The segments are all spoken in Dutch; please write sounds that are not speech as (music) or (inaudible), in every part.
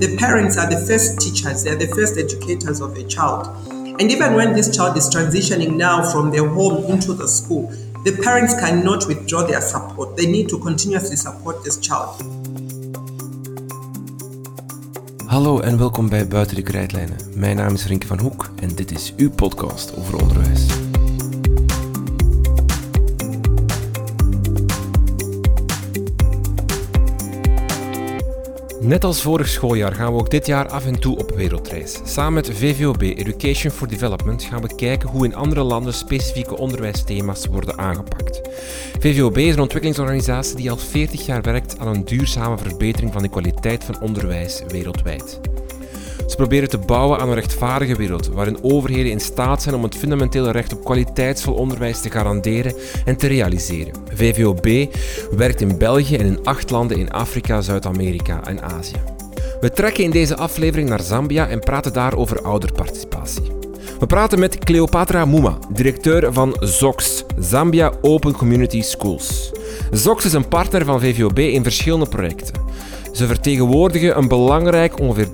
the parents are the first teachers, they're the first educators of a child. And even when this child is transitioning now from their home into the school, the parents cannot withdraw their support. They need to continuously support this child. Hallo en welkom bij Buiten de Krijtlijnen. Mijn naam is Rinke van Hoek en dit is uw podcast over onderwijs. Net als vorig schooljaar gaan we ook dit jaar af en toe op wereldreis. Samen met VVOB Education for Development gaan we kijken hoe in andere landen specifieke onderwijsthema's worden aangepakt. VVOB is een ontwikkelingsorganisatie die al 40 jaar werkt aan een duurzame verbetering van de kwaliteit van onderwijs wereldwijd. Ze proberen te bouwen aan een rechtvaardige wereld waarin overheden in staat zijn om het fundamentele recht op kwaliteitsvol onderwijs te garanderen en te realiseren. VVOB werkt in België en in acht landen in Afrika, Zuid-Amerika en Azië. We trekken in deze aflevering naar Zambia en praten daar over ouderparticipatie. We praten met Cleopatra Muma, directeur van ZOX, Zambia Open Community Schools. ZOX is een partner van VVOB in verschillende projecten. Ze vertegenwoordigen een belangrijk ongeveer 30%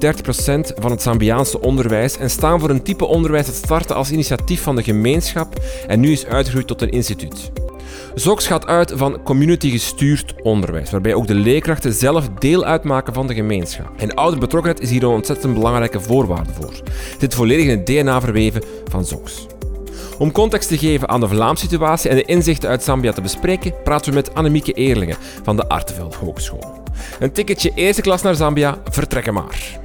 van het Zambiaanse onderwijs en staan voor een type onderwijs dat startte als initiatief van de gemeenschap en nu is uitgegroeid tot een instituut. ZOX gaat uit van community-gestuurd onderwijs, waarbij ook de leerkrachten zelf deel uitmaken van de gemeenschap. En ouderbetrokkenheid is hier een ontzettend belangrijke voorwaarde voor. Dit volledig in het DNA verweven van ZOX. Om context te geven aan de Vlaamse situatie en de inzichten uit Zambia te bespreken, praten we met Annemieke Eerlingen van de Arteveld Hogeschool. Een ticketje eerste klas naar Zambia, vertrekken maar.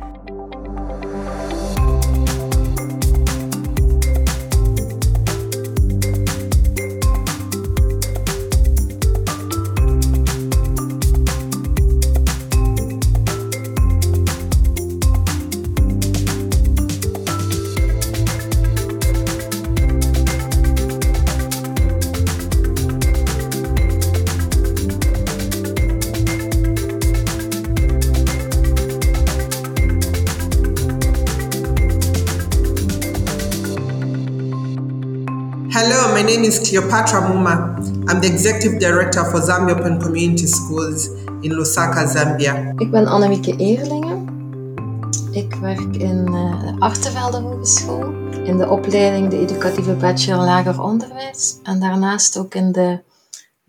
Muma. I'm the Executive Director for Zambia Open Community Schools in Lusaka, Zambia. Ik ben Annemieke Eerlingen. Ik werk in de Artevelde Hogeschool, in de opleiding de educatieve bachelor lager onderwijs en daarnaast ook in de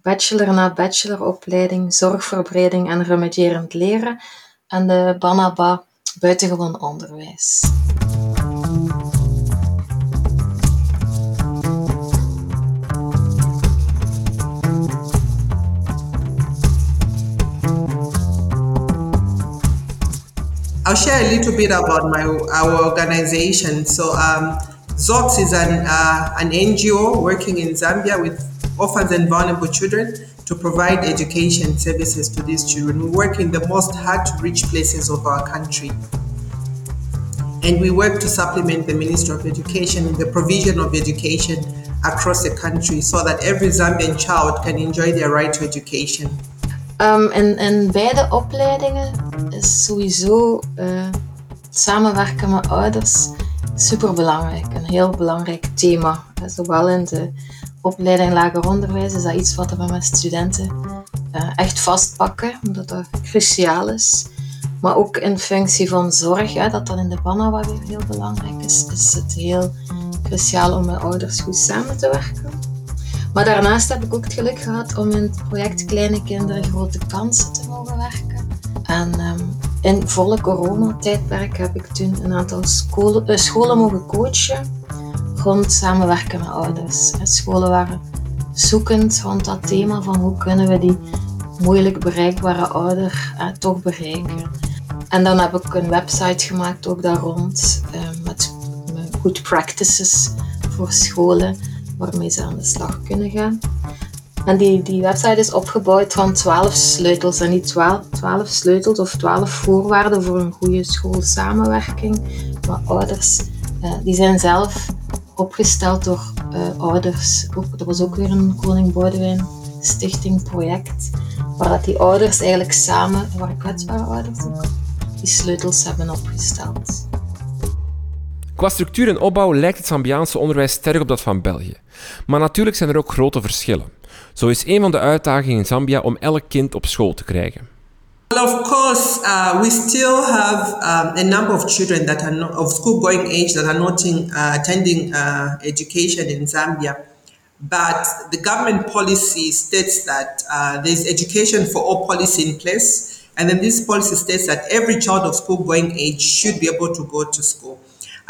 bachelor na bacheloropleiding zorgverbreding en remedierend leren en de Banaba buitengewoon onderwijs. I'll share a little bit about my our organization. So, um, ZOX is an uh, an NGO working in Zambia with orphans and vulnerable children to provide education services to these children. We work in the most hard-to-reach places of our country, and we work to supplement the Ministry of Education in the provision of education across the country, so that every Zambian child can enjoy their right to education. Um, in, in beide opleidingen is sowieso uh, samenwerken met ouders super belangrijk. Een heel belangrijk thema. Zowel in de opleiding lager onderwijs is dat iets wat we met studenten uh, echt vastpakken, omdat dat cruciaal is. Maar ook in functie van zorg, hè, dat dan in de PANA wat weer heel belangrijk is, is het heel cruciaal om met ouders goed samen te werken. Maar daarnaast heb ik ook het geluk gehad om in het project Kleine Kinderen Grote Kansen te mogen werken. En um, in volle coronatijdperk heb ik toen een aantal scholen, uh, scholen mogen coachen rond samenwerken met ouders. Scholen waren zoekend rond dat thema van hoe kunnen we die moeilijk bereikbare ouder uh, toch bereiken. En dan heb ik een website gemaakt ook daar rond uh, met, met good practices voor scholen waarmee ze aan de slag kunnen gaan. En die, die website is opgebouwd van 12 sleutels. En die 12, 12 sleutels of 12 voorwaarden voor een goede schoolsamenwerking met ouders, uh, die zijn zelf opgesteld door uh, ouders. Ook, er was ook weer een Koning Boudewijn Stichting project, waar dat die ouders eigenlijk samen, waar kwetsbare ouders die sleutels hebben opgesteld. Qua structuur en opbouw lijkt het Zambiaanse onderwijs sterk op dat van België. Maar natuurlijk zijn er ook grote verschillen. Zo is een van de uitdagingen in Zambia om elk kind op school te krijgen. Well, of course, uh, we still have um, a number of children that are not, of school-going age that are not in, uh, attending uh, education in Zambia. But the government policy states that uh, there's education for all policy in place, and then this policy states that every child of school-going age should be able to go to school.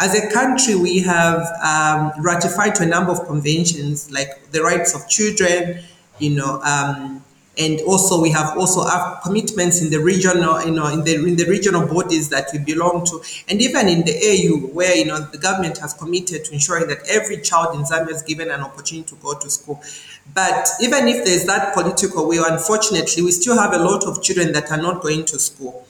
As a country, we have um, ratified to a number of conventions, like the rights of children, you know, um, and also we have also have commitments in the regional, you know, in the in the regional bodies that we belong to, and even in the AU, where you know the government has committed to ensuring that every child in Zambia is given an opportunity to go to school. But even if there's that political will, unfortunately, we still have a lot of children that are not going to school.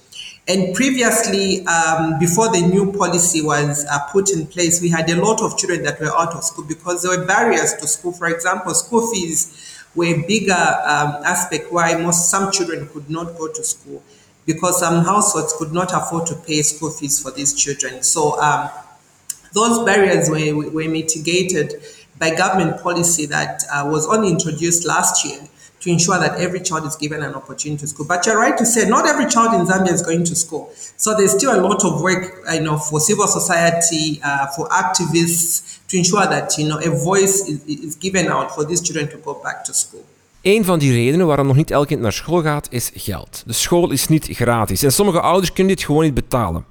And previously, um, before the new policy was uh, put in place, we had a lot of children that were out of school because there were barriers to school. For example, school fees were a bigger um, aspect why most some children could not go to school because some households could not afford to pay school fees for these children. So um, those barriers were, were mitigated by government policy that uh, was only introduced last year to ensure that every child is given an opportunity to school. But you're right to say not every child in Zambia is going to school. So there's still a lot of work, you know, for civil society, uh, for activists to ensure that you know a voice is, is given out for these children to go back to school. Een van die redenen waarom nog niet elk kind naar school gaat, is geld. De school is niet gratis en sommige ouders kunnen dit gewoon niet betalen.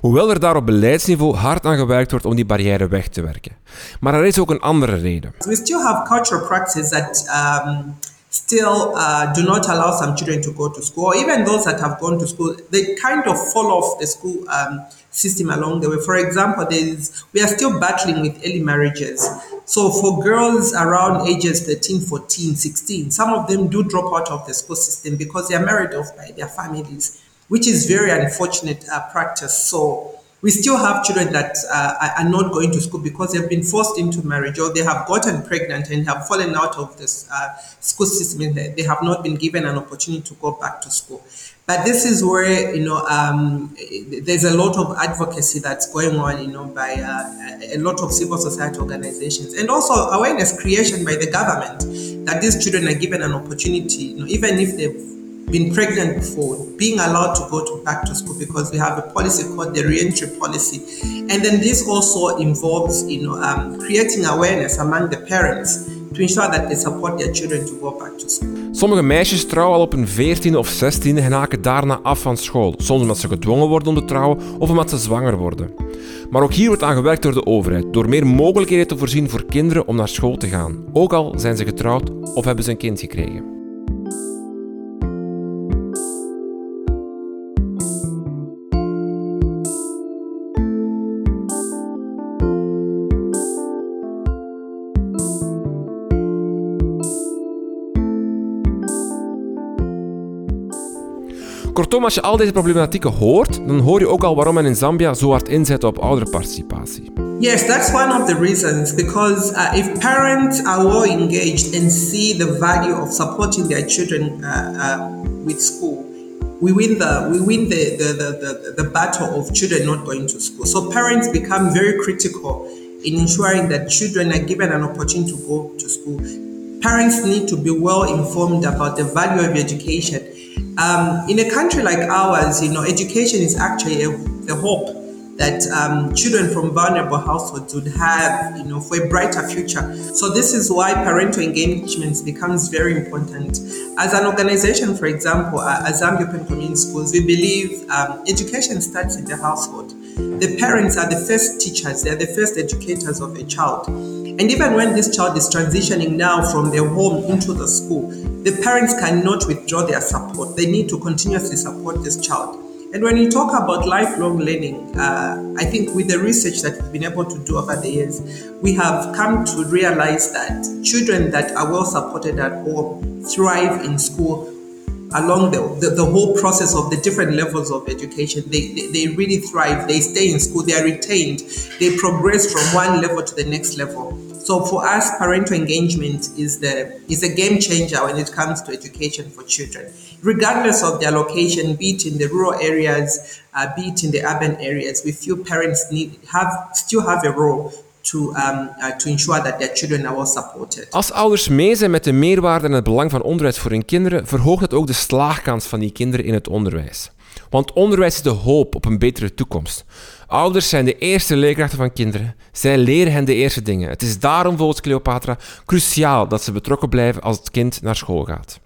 Hoewel er daar op beleidsniveau hard aan gewerkt wordt om die barrière weg te werken. Maar er is ook een andere reden. We still have cultural practices that um, still uh, do not allow some children to go to school, or even those that have gone to school, they kind of fall off the school um, system along the way. For example, there's, we are still battling with early marriages. So for girls around ages 13, 14, 16, some of them do drop out of the school system because they are married off by their families, which is very unfortunate uh, practice. So we still have children that uh, are not going to school because they've been forced into marriage or they have gotten pregnant and have fallen out of the uh, school system they have not been given an opportunity to go back to school. But this is where you know um, there's a lot of advocacy that's going on, you know, by uh, a lot of civil society organizations and also awareness creation by the government that these children are given an opportunity, you know, even if they've been pregnant before, being allowed to go to back to school because we have a policy called the reentry policy. And then this also involves, you know, um, creating awareness among the parents to ensure that they support their children to go back to school. Sommige meisjes trouwen al op hun 14e of 16e en haken daarna af van school. Soms omdat ze gedwongen worden om te trouwen of omdat ze zwanger worden. Maar ook hier wordt aan gewerkt door de overheid, door meer mogelijkheden te voorzien voor kinderen om naar school te gaan. Ook al zijn ze getrouwd of hebben ze een kind gekregen. Kortom, als je al deze problematieken hoort, dan hoor je ook al waarom men in Zambia zo hard inzet op ouderparticipatie. Yes, that's one of the reasons because uh, if parents are well engaged and see the value of supporting their children uh, uh, with school, we win the we win the, the, the, the, the battle of children not going to school. So parents become very critical in ensuring that children are given an opportunity to go to school. Parents need to be well informed about the value of education um, in a country like ours, you know, education is actually a, a hope that um, children from vulnerable households would have, you know, for a brighter future. So this is why parental engagement becomes very important. As an organization, for example, as Zambia Open Community Schools, we believe um, education starts in the household. The parents are the first teachers; they are the first educators of a child. And even when this child is transitioning now from their home into the school, the parents cannot withdraw their support. They need to continuously support this child. And when you talk about lifelong learning, uh, I think with the research that we've been able to do over the years, we have come to realize that children that are well supported at home thrive in school along the, the, the, whole process of the different levels of education. They, they, they, really thrive, they stay in school, they are retained, they progress from one level to the next level. So for us, parental engagement is the is a game changer when it comes to education for children, regardless of their location, be it in the rural areas, uh, be it in the urban areas. We feel parents need have still have a role to, um, uh, to ensure that their children are supported. Als ouders mee zijn met de meerwaarde en het belang van onderwijs voor hun kinderen, verhoogt dat ook de slaagkans van die kinderen in het onderwijs. Want onderwijs is de hoop op een betere toekomst. Ouders zijn de eerste leerkrachten van kinderen. Zij leren hen de eerste dingen. Het is daarom volgens Cleopatra cruciaal dat ze betrokken blijven als het kind naar school gaat.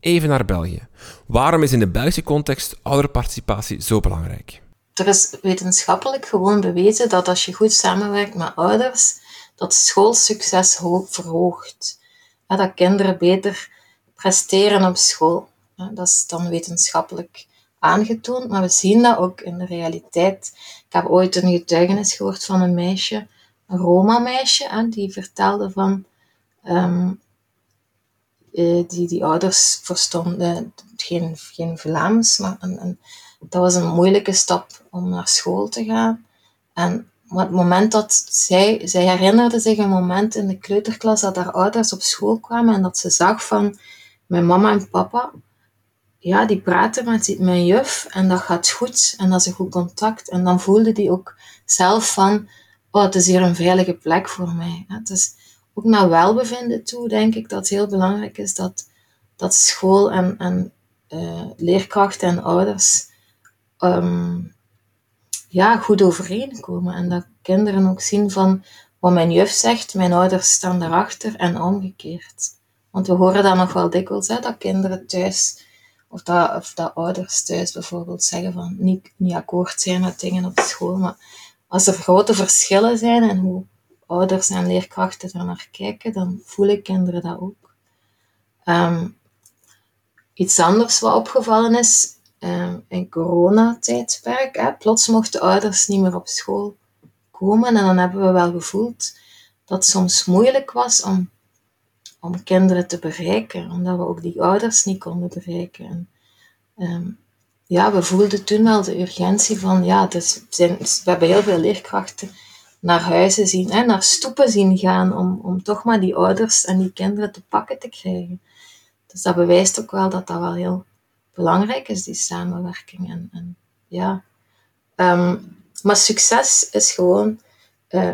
Even naar België. Waarom is in de Belgische context ouderparticipatie zo belangrijk? Er is wetenschappelijk gewoon bewezen dat als je goed samenwerkt met ouders, dat schoolsucces verhoogt. Dat kinderen beter presteren op school. Dat is dan wetenschappelijk aangetoond, maar we zien dat ook in de realiteit. Ik heb ooit een getuigenis gehoord van een meisje, een Roma-meisje, die vertelde van ehm, eh, die, die ouders verstonden geen, geen Vlaams, maar een, dat was een moeilijke stap om naar school te gaan. En op het moment dat zij, zij herinnerde zich een moment in de kleuterklas dat haar ouders op school kwamen en dat ze zag van mijn mama en papa, ja, die praten met mijn juf en dat gaat goed en dat is een goed contact. En dan voelde die ook zelf van, oh, het is hier een veilige plek voor mij. Het is ook naar welbevinden toe, denk ik, dat het heel belangrijk is dat, dat school en, en uh, leerkrachten en ouders Ehm, ja, goed overeenkomen. En dat kinderen ook zien van wat mijn juf zegt, mijn ouders staan daarachter en omgekeerd. Want we horen dat nog wel dikwijls, hè, dat kinderen thuis, of dat, of ouders thuis bijvoorbeeld zeggen van niet, niet akkoord zijn met dingen op school. Maar als er grote verschillen zijn en hoe ouders en leerkrachten er naar kijken, dan voelen kinderen dat ook. Ehm, iets anders wat opgevallen is, in coronatijdperk. Hè, plots mochten ouders niet meer op school komen en dan hebben we wel gevoeld dat het soms moeilijk was om, om kinderen te bereiken, omdat we ook die ouders niet konden bereiken. En, ehm, ja, we voelden toen wel de urgentie van, ja, dus we hebben heel veel leerkrachten naar huizen zien, hè, naar stoepen zien gaan, om, om toch maar die ouders en die kinderen te pakken te krijgen. Dus dat bewijst ook wel dat dat wel heel belangrijk is, die samenwerking. En, en ja. Ehm, maar succes is gewoon, uh,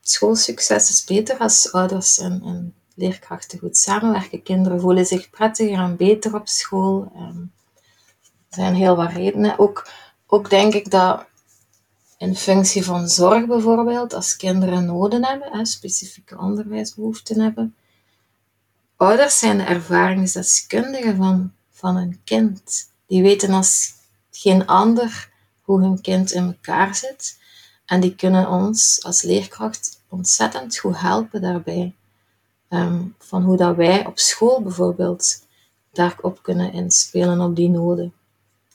schoolsucces is beter als ouders en, en, leerkrachten goed samenwerken. Kinderen voelen zich prettiger en beter op school. Um, er zijn heel wat redenen. Ook, ook denk ik dat in functie van zorg bijvoorbeeld, als kinderen noden hebben, hè, specifieke onderwijsbehoeften hebben, ouders zijn de ervaringsdeskundigen van van een kind. Die weten als geen ander hoe hun kind in elkaar zit. En die kunnen ons als leerkracht ontzettend goed helpen daarbij. Ehm, van hoe dat wij op school bijvoorbeeld daarop kunnen inspelen op die noden.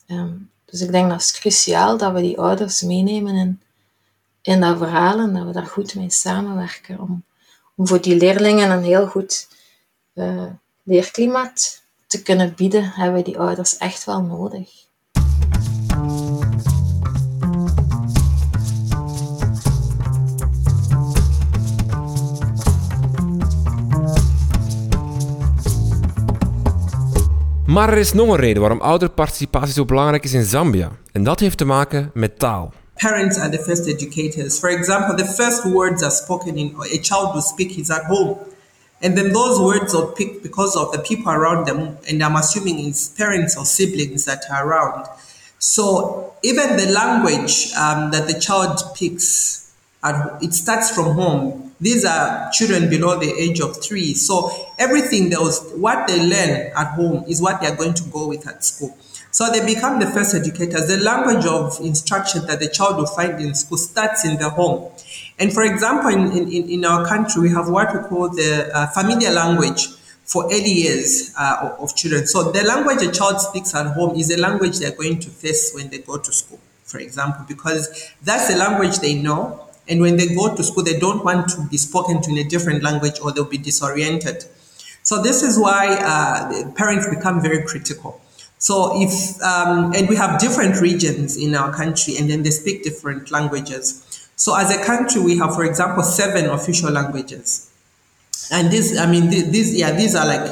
Ehm, dus ik denk dat het cruciaal dat we die ouders meenemen in, in dat verhaal en dat we daar goed mee samenwerken om, om voor die leerlingen een heel goed uh, leerklimaat te kunnen bieden, hebben we die ouders echt wel nodig. Maar er is nog een reden waarom ouderparticipatie zo belangrijk is in Zambia. En dat heeft te maken met taal. Parents are the first educators. For example, the first words are spoken in a child will speak is at home. And then those words are picked because of the people around them, and I'm assuming it's parents or siblings that are around. So even the language um, that the child picks, it starts from home. These are children below the age of three. So everything that was what they learn at home is what they are going to go with at school. So they become the first educators. The language of instruction that the child will find in school starts in the home. And for example, in, in, in our country, we have what we call the uh, familiar language for early years uh, of, children. So the language a child speaks at home is the language they're going to face when they go to school, for example, because that's the language they know. And when they go to school, they don't want to be spoken to in a different language or they'll be disoriented. So this is why uh, parents become very critical. So if, um, and we have different regions in our country and then they speak different languages. So as a country, we have, for example, seven official languages. And this, I mean, these, yeah, these are like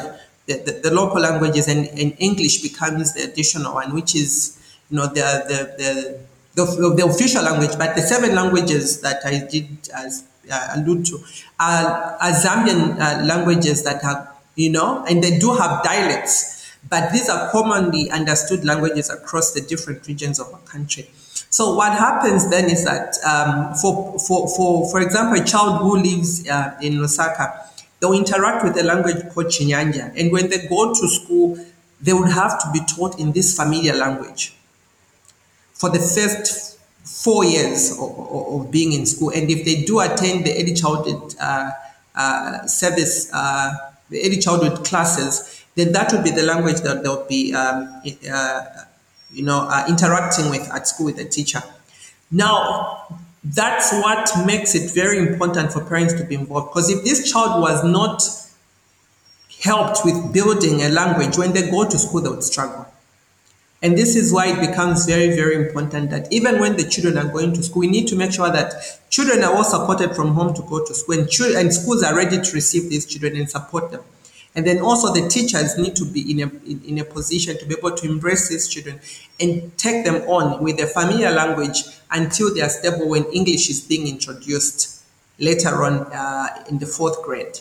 the, the, the local languages and, and, English becomes the additional one, which is, you know, the, the, the, the, the official language, but the seven languages that I did as uh, allude to, are, are Zambian uh, languages that are, you know, and they do have dialects but these are commonly understood languages across the different regions of our country. So what happens then is that um, for, for, for, for example, a child who lives uh, in Lusaka, they'll interact with a language called Chinyanja. And when they go to school, they would have to be taught in this familiar language for the first four years of, of, of being in school. And if they do attend the early childhood uh, uh, service, uh, the early childhood classes, then that would be the language that they'll be, um, uh, you know, uh, interacting with at school with the teacher. Now, that's what makes it very important for parents to be involved. Because if this child was not helped with building a language, when they go to school, they would struggle. And this is why it becomes very, very important that even when the children are going to school, we need to make sure that children are all supported from home to go to school and, and schools are ready to receive these children and support them. And then also the teachers need to be in a, in, in, a position to be able to embrace these children and take them on with their familiar language until they are stable when English is being introduced later on uh, in the fourth grade.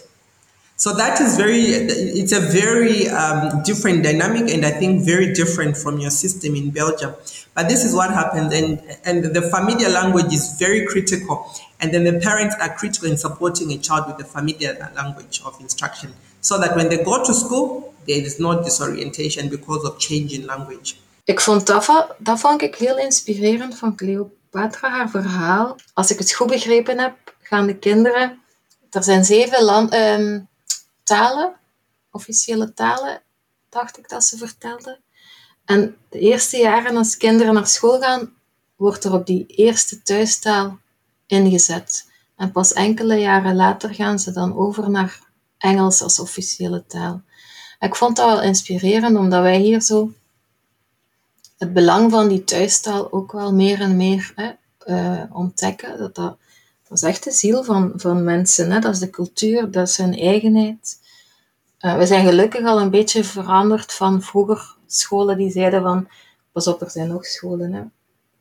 So that is very, it's a very um, different dynamic and I think very different from your system in Belgium. But this is what happens and, and the familiar language is very critical. And then the parents are critical in supporting a child with the familiar language of instruction so that when they go to school, there is no disorientation because of change in language. Ik vond dat, dat vond ik heel inspirerend van Cleopatra, haar verhaal. Als ik het goed begrepen heb, gaan de kinderen... Er zijn zeven um, talen, officiële talen, dacht ik dat ze vertelde. En de eerste jaren als kinderen naar school gaan, wordt er op die eerste thuistaal ingezet. En pas enkele jaren later gaan ze dan over naar Engels als officiële taal. ik vond dat wel inspirerend, omdat wij hier zo het belang van die thuistaal ook wel meer en meer hè, uh, ontdekken. Dat, dat, is echt de ziel van, van mensen. Hè. Dat is de cultuur, dat is hun eigenheid. Uh, we zijn gelukkig al een beetje veranderd van vroeger scholen die zeiden van, pas op, er zijn nog scholen. Hè.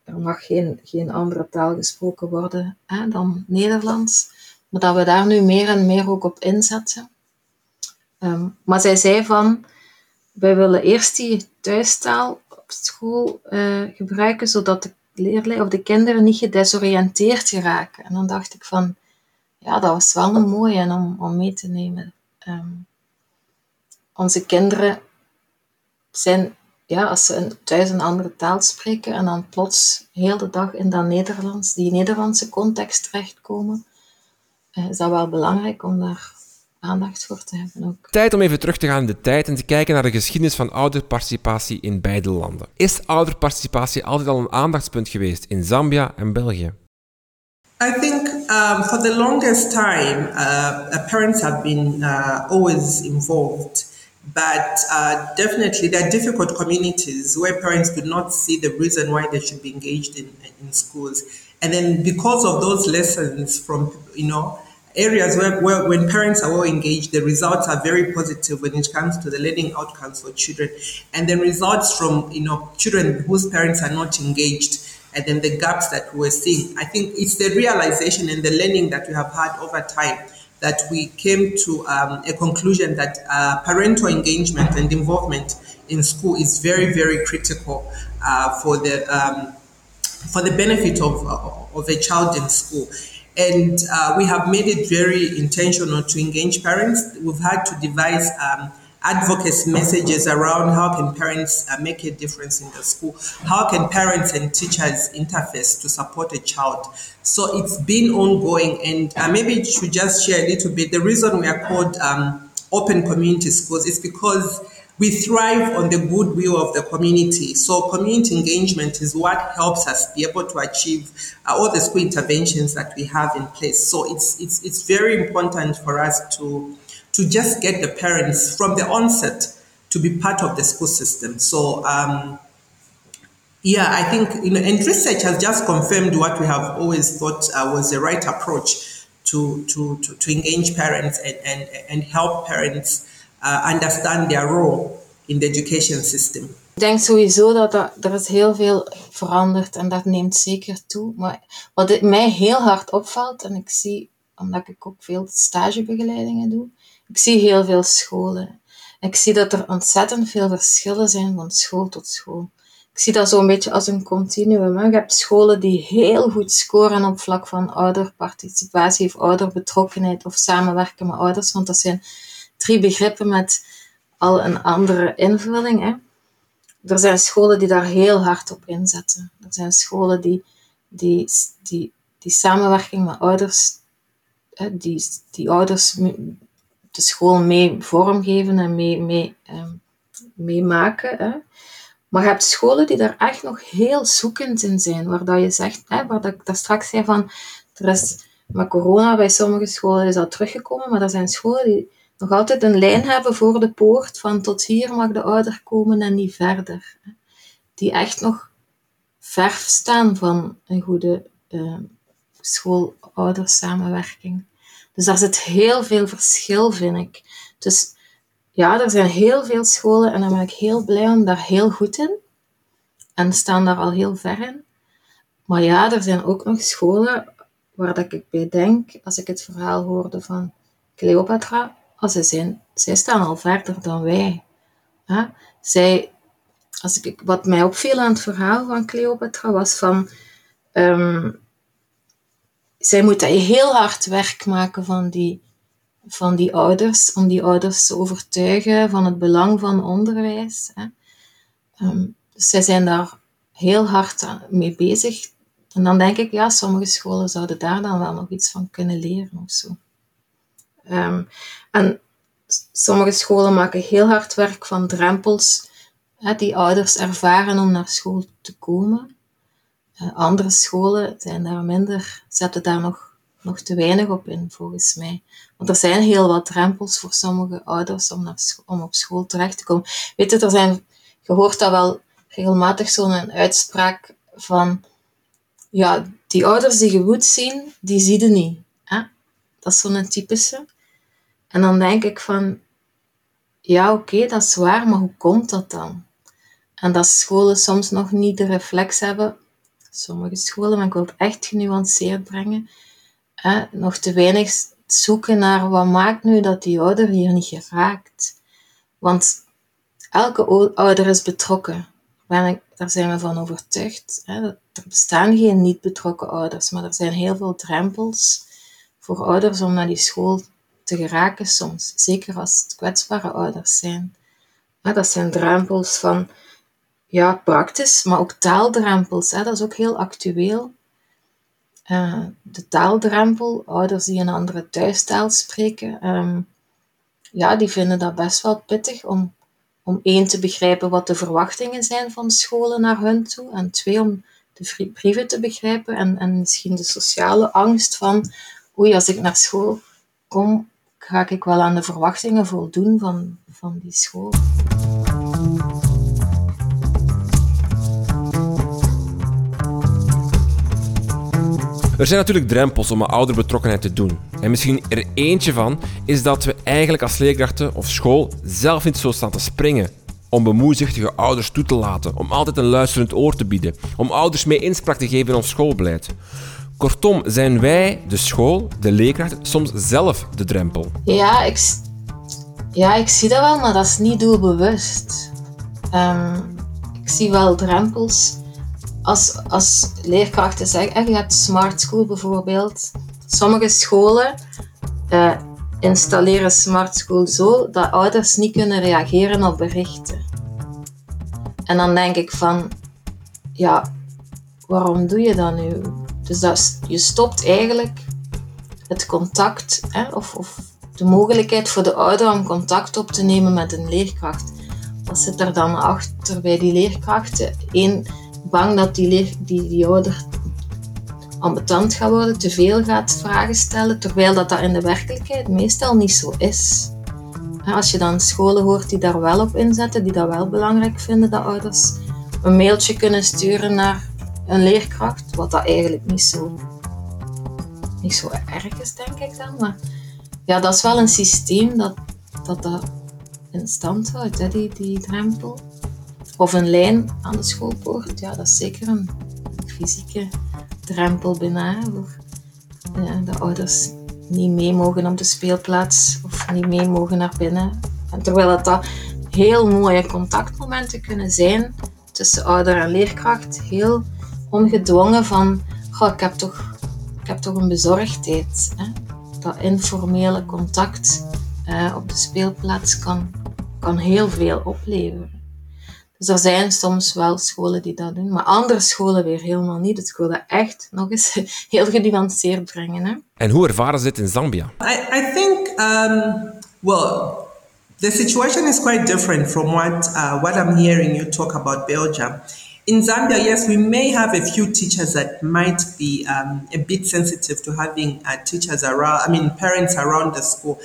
Er mag geen, geen andere taal gesproken worden hè, dan Nederlands. Maar dat we daar nu meer en meer ook op inzetten. Um, maar zij zei van, wij willen eerst die thuistaal op school uh, gebruiken, zodat de leerlingen of de kinderen niet gedesoriënteerd geraken. En dan dacht ik van, ja, dat was wel een mooie om, om mee te nemen. Um, onze kinderen zijn, ja, als ze thuis een andere taal spreken en dan plots heel de dag in dat Nederlands, die Nederlandse context terechtkomen, uh, is dat wel belangrijk om daar aandacht voor te hebben ook. Tijd om even terug te gaan in de tijd en te kijken naar de geschiedenis van ouderparticipatie in beide landen. Is ouderparticipatie altijd al een aandachtspunt geweest in Zambia en België? I think um, for the longest time, uh, parents have been uh, always involved. But uh, definitely, there are difficult communities where parents do not see the reason why they should be engaged in, in schools. And then, because of those lessons from, you know, areas where, where when parents are well engaged, the results are very positive when it comes to the learning outcomes for children. And then results from you know children whose parents are not engaged, and then the gaps that we're seeing. I think it's the realization and the learning that we have had over time that we came to um, a conclusion that uh, parental engagement and involvement in school is very, very critical uh, for the um, for the benefit of, of a child in school. And uh, we have made it very intentional to engage parents. We've had to devise um, advocacy messages around how can parents uh, make a difference in the school? How can parents and teachers interface to support a child? So it's been ongoing and uh, maybe should just share a little bit. The reason we are called um, open community schools is because we thrive on the goodwill of the community. So community engagement is what helps us be able to achieve uh, all the school interventions that we have in place. So it's it's it's very important for us to to just get the parents from the onset to be part of the school system. So um, yeah, I think you know, and research has just confirmed what we have always thought uh, was the right approach to to to, to engage parents and, and and help parents uh, understand their role in the education system. Ik denk sowieso dat, dat er is heel veel veranderd en dat neemt zeker toe. Maar wat mij heel hard opvalt, en ik zie omdat ik ook veel stagebegeleidingen doe. Ik zie heel veel scholen. Ik zie dat er ontzettend veel verschillen zijn van school tot school. Ik zie dat zo'n beetje als een continuum. Je hebt scholen die heel goed scoren op vlak van ouderparticipatie of ouderbetrokkenheid of samenwerken met ouders, want dat zijn drie begrippen met al een andere invulling. Hè. Er zijn scholen die daar heel hard op inzetten. Er zijn scholen die, die, die, die samenwerking met ouders, hè, die, die ouders de school mee vormgeven en mee, mee, maken. Hè. Maar je hebt scholen die daar echt nog heel zoekend in zijn, waar dat je zegt, hè, waar dat ik daar straks zei van, er is met corona bij sommige scholen is dat teruggekomen, maar er zijn scholen die nog altijd een lijn hebben voor de poort van tot hier mag de ouder komen en niet verder. Die echt nog verf staan van een goede uh, school-oudersamenwerking. Dus daar zit heel veel verschil, vind ik. Dus ja, er zijn heel veel scholen en daar ben ik heel blij om, daar heel goed in. En staan daar al heel ver in. Maar ja, er zijn ook nog scholen waar dat ik bij denk, als ik het verhaal hoorde van Cleopatra, als zij, zijn, zij staan al verder dan wij. Zij, als ik, wat mij opviel aan het verhaal van Cleopatra was van, um, zij moeten heel hard werk maken van die, van die ouders, om die ouders te overtuigen van het belang van onderwijs. Hè. Ehm, dus zij zijn daar heel hard mee bezig. En dan denk ik, ja, sommige scholen zouden daar dan wel nog iets van kunnen leren of zo. Um, en sommige scholen maken heel hard werk van drempels hè, die ouders ervaren om naar school te komen. Uh, andere scholen zijn daar minder, zetten daar nog, nog te weinig op in, volgens mij. Want er zijn heel wat drempels voor sommige ouders om, om op school terecht te komen. Weet je, er zijn, je hoort dat wel regelmatig zo'n uitspraak van, ja, die ouders die je moet zien, die zie je niet. Hè? Dat is zo'n typische. En dan denk ik van, ja oké, dat is waar, maar hoe komt dat dan? En dat scholen soms nog niet de reflex hebben, sommige scholen, maar ik wil het echt genuanceerd brengen, hè, nog te weinig zoeken naar wat maakt nu dat die ouder hier niet geraakt. Want elke ouder is betrokken. Daar zijn we van overtuigd. Hè. Er bestaan geen niet betrokken ouders, maar er zijn heel veel drempels voor ouders om naar die school geraken soms. Zeker als het kwetsbare ouders zijn. dat zijn drempels van, ja, praktisch, maar ook taaldrempels. Hè, dat is ook heel actueel. Uh, de taaldrempel, ouders die een andere thuistaal spreken, um, ja, die vinden dat best wel pittig om, om één te begrijpen wat de verwachtingen zijn van scholen naar hun toe, en twee om de brieven te begrijpen en, en misschien de sociale angst van, oei, als ik naar school kom, ga ik wel aan de verwachtingen voldoen van, van die school. Er zijn natuurlijk drempels om een ouderbetrokkenheid te doen. En misschien er eentje van is dat we eigenlijk als leerkrachten of school zelf niet zo staan te springen om bemoeizichtige ouders toe te laten, om altijd een luisterend oor te bieden, om ouders mee inspraak te geven in ons schoolbeleid. Kortom, zijn wij, de school, de leerkracht, soms zelf de drempel? Ja, ik, ja, ik zie dat wel, maar dat is niet doelbewust. Um, ik zie wel drempels. Als, als leerkrachten zeggen, je hebt Smart School bijvoorbeeld. Sommige scholen uh, installeren Smart School zo dat ouders niet kunnen reageren op berichten. En dan denk ik van, ja, waarom doe je dat nu? Dus dat je stopt eigenlijk het contact hè, of, of de mogelijkheid voor de ouder om contact op te nemen met een leerkracht. Wat zit er dan achter bij die leerkrachten? Eén, bang dat die, leer, die, die ouder ambetant gaat worden, te veel gaat vragen stellen, terwijl dat, dat in de werkelijkheid meestal niet zo is. Als je dan scholen hoort die daar wel op inzetten, die dat wel belangrijk vinden dat ouders een mailtje kunnen sturen naar een leerkracht, wat dat eigenlijk niet zo, niet zo erg is, denk ik dan. Maar ja, dat is wel een systeem dat dat, in stand houdt, die, die drempel. Of een lijn aan de schoolpoort, ja, dat is zeker een fysieke drempel bijna de ouders niet mee mogen op de speelplaats of niet mee mogen naar binnen. En terwijl dat, dat heel mooie contactmomenten kunnen zijn tussen ouder en leerkracht, heel ongedwongen van, goh, ik heb toch, ik heb toch een bezorgdheid. Hè? Dat informele contact uh, op de speelplaats kan, kan heel veel opleveren. Dus er zijn soms wel scholen die dat doen, maar andere scholen weer helemaal niet. Het wil dat echt nog eens (laughs) heel genuanceerd brengen. Hè? En hoe ervaren ze dit in Zambia? I, I think, um, well, the situation is quite different from what, uh, what I'm hearing you talk about Belgium. In Zambia, yes, we may have a few teachers that might be um, a bit sensitive to having uh, teachers around, I mean, parents around the school.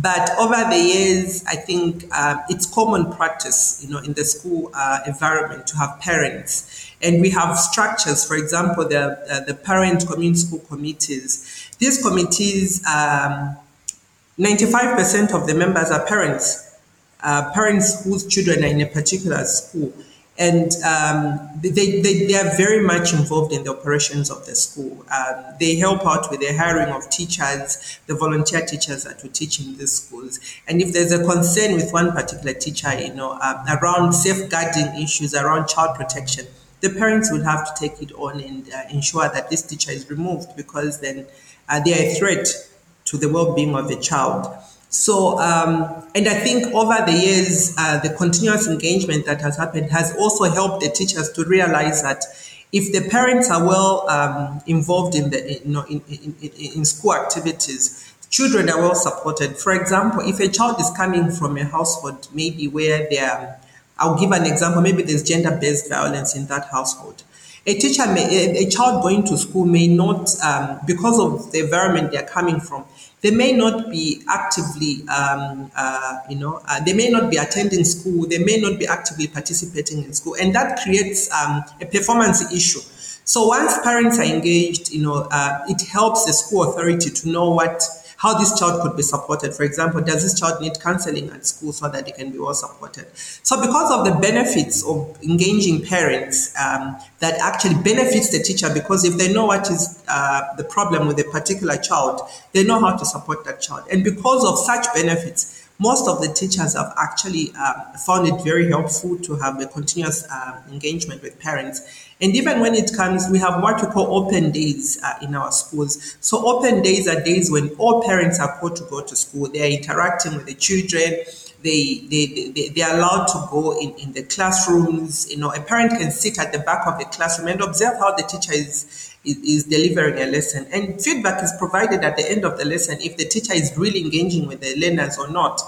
But over the years, I think uh, it's common practice, you know, in the school uh, environment to have parents, and we have structures. For example, the uh, the parent community school committees. These committees, um, ninety-five percent of the members are parents, uh, parents whose children are in a particular school and um, they, they, they are very much involved in the operations of the school. Um, they help out with the hiring of teachers, the volunteer teachers that will teach in these schools. And if there's a concern with one particular teacher, you know, um, around safeguarding issues, around child protection, the parents will have to take it on and uh, ensure that this teacher is removed because then uh, they are a threat to the well-being of the child. So, um, and I think over the years, uh, the continuous engagement that has happened has also helped the teachers to realize that if the parents are well um, involved in the you know, in, in, in, school activities, children are well supported. For example, if a child is coming from a household, maybe where they are, I'll give an example, maybe there's gender-based violence in that household. A teacher may, a, a child going to school may not, um, because of the environment they're coming from, they may not be actively, um, uh, you know, uh, they may not be attending school, they may not be actively participating in school, and that creates um, a performance issue. So once parents are engaged, you know, uh, it helps the school authority to know what how this child could be supported. For example, does this child need counseling at school so that they can be well supported? So, because of the benefits of engaging parents, um, that actually benefits the teacher because if they know what is uh, the problem with a particular child, they know how to support that child. And because of such benefits, most of the teachers have actually um, found it very helpful to have a continuous um, engagement with parents. And even when it comes, we have what we call open days uh, in our schools. So open days are days when all parents are called to go to school. They are interacting with the children. They, they, they, they are allowed to go in, in the classrooms. You know, a parent can sit at the back of the classroom and observe how the teacher is is, delivering a lesson. And feedback is provided at the end of the lesson if the teacher is really engaging with the learners or not.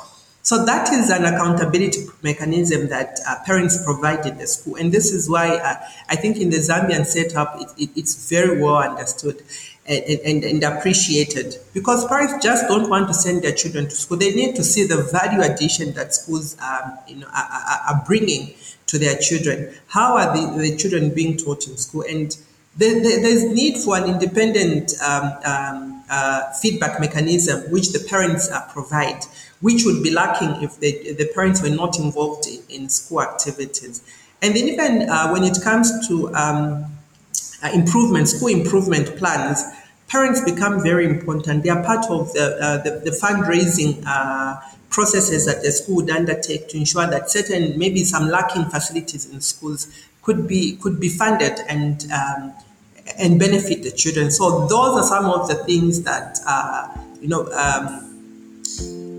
So that is an accountability mechanism that uh, parents provide in the school. And this is why uh, I think in the Zambian setup, it, it, it's very well understood and, and, and, appreciated because parents just don't want to send their children to school. They need to see the value addition that schools um, you know, are, are, bringing to their children. How are the, the children being taught in school? And there's need for an independent um, um, uh, feedback mechanism which the parents uh, provide which would be lacking if the, the parents were not involved in, in school activities. And then even uh, when it comes to um, uh, improvement, school improvement plans, parents become very important. They are part of the, uh, the, the, fundraising uh, processes that the school would undertake to ensure that certain, maybe some lacking facilities in schools could be, could be funded and, um, and benefit the children. So those are some of the things that, uh, you know, um,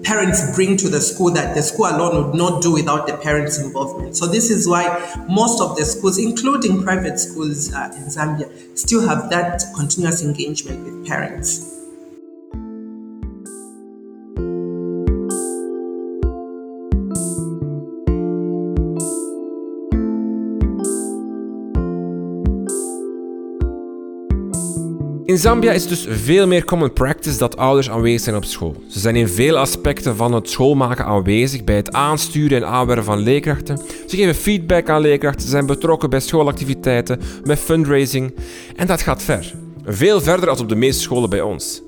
parents bring to the school that the school alone would not do without the parents' involvement. So this is why most of the schools, including private schools uh, in Zambia, still have that continuous engagement with parents. In Zambia is dus veel meer common practice dat ouders aanwezig zijn op school. Ze zijn in veel aspecten van het schoolmaken aanwezig, bij het aansturen en aanwerven van leerkrachten. Ze geven feedback aan leerkrachten, ze zijn betrokken bij schoolactiviteiten, met fundraising. En dat gaat ver. Veel verder dan op de meeste scholen bij ons.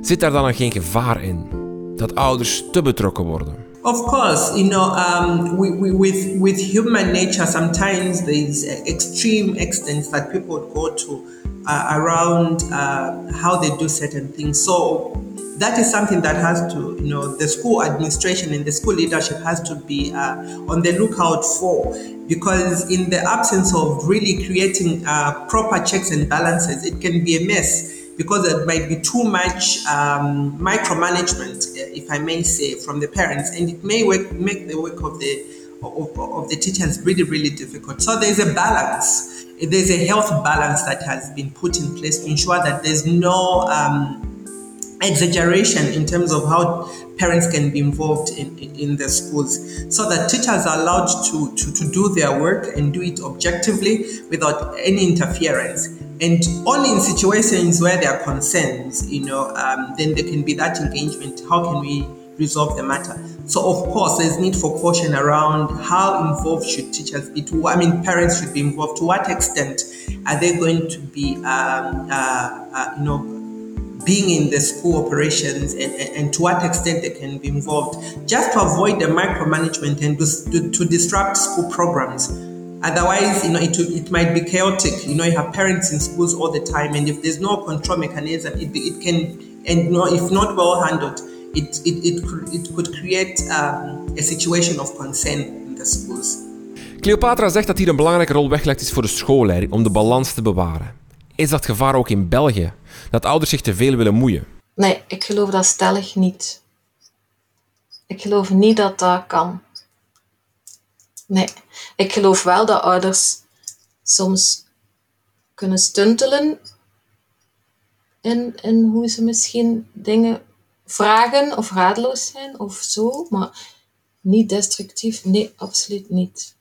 Zit daar dan geen gevaar in? Dat ouders te betrokken worden? Of course, you know, um, we, we, with with human nature, sometimes there's extreme extents that people go to uh, around uh, how they do certain things. So that is something that has to, you know, the school administration and the school leadership has to be uh, on the lookout for. Because in the absence of really creating uh, proper checks and balances, it can be a mess because it might be too much um, micromanagement, if I may say, from the parents, and it may work, make the work of the of, of the teachers really, really difficult. So there's a balance. There's a health balance that has been put in place to ensure that there's no um, exaggeration in terms of how parents can be involved in, in the schools so that teachers are allowed to, to, to do their work and do it objectively without any interference and only in situations where there are concerns you know um, then there can be that engagement how can we resolve the matter so of course there's need for caution around how involved should teachers be to i mean parents should be involved to what extent are they going to be um, uh, uh, you know being in the school operations and, and, and, to what extent they can be involved, just to avoid the micromanagement and to, to, disrupt school programs. Otherwise, you know, it, it might be chaotic. You know, you have parents in schools all the time, and if there's no control mechanism, it, it can, and you know, if not well handled, it, it, it, could, it could create um, a situation of concern in the schools. Cleopatra zegt dat hier een belangrijke rol weggelegd is voor de schoolleiding om de balans te bewaren. Is dat gevaar ook in België? Dat ouders zich te veel willen moeien? Nee, ik geloof dat stellig niet. Ik geloof niet dat dat kan. Nee, ik geloof wel dat ouders soms kunnen stuntelen in, in hoe ze misschien dingen vragen of raadloos zijn of zo, maar niet destructief. Nee, absoluut niet.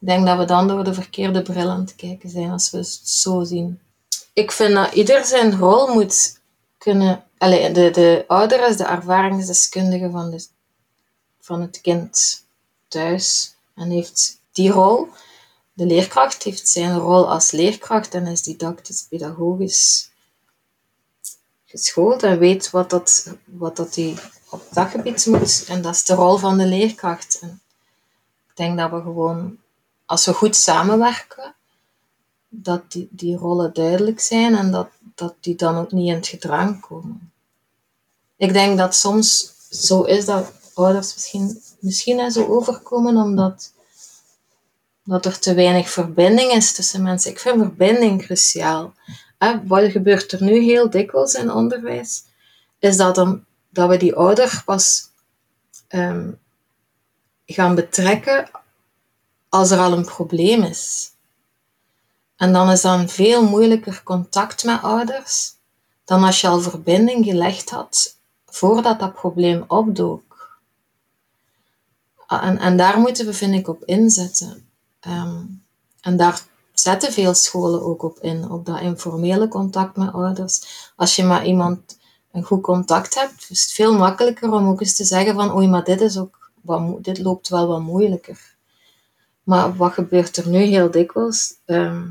Ik denk dat we dan door de verkeerde bril aan het kijken zijn als we het zo zien. Ik vind dat ieder zijn rol moet kunnen. Allez, de, de ouder is de ervaringsdeskundige van, de, van het kind thuis en heeft die rol. De leerkracht heeft zijn rol als leerkracht en is didactisch, pedagogisch geschoold en weet wat dat, wat dat hij op dat gebied moet. En dat is de rol van de leerkracht. En ik denk dat we gewoon als we goed samenwerken, dat die, die rollen duidelijk zijn en dat, dat die dan ook niet in het gedrang komen. Ik denk dat soms zo is dat ouders misschien, misschien zo overkomen omdat dat er te weinig verbinding is tussen mensen. Ik vind verbinding cruciaal. Wat gebeurt er nu heel dikwijls in onderwijs? Is dat, dat we die ouder pas ehm, gaan betrekken als er al een probleem is. En dan is dan veel moeilijker contact met ouders dan als je al verbinding gelegd had voordat dat probleem opdook. Ah, en, en daar moeten we, vind ik, op inzetten. Ehm, en daar zetten veel scholen ook op in, op dat informele contact met ouders. Als je met iemand een goed contact hebt, is het veel makkelijker om ook eens te zeggen van oei, maar dit, is ook wat, dit loopt wel wat moeilijker. Maar wat gebeurt er nu heel dikwijls? Ehm,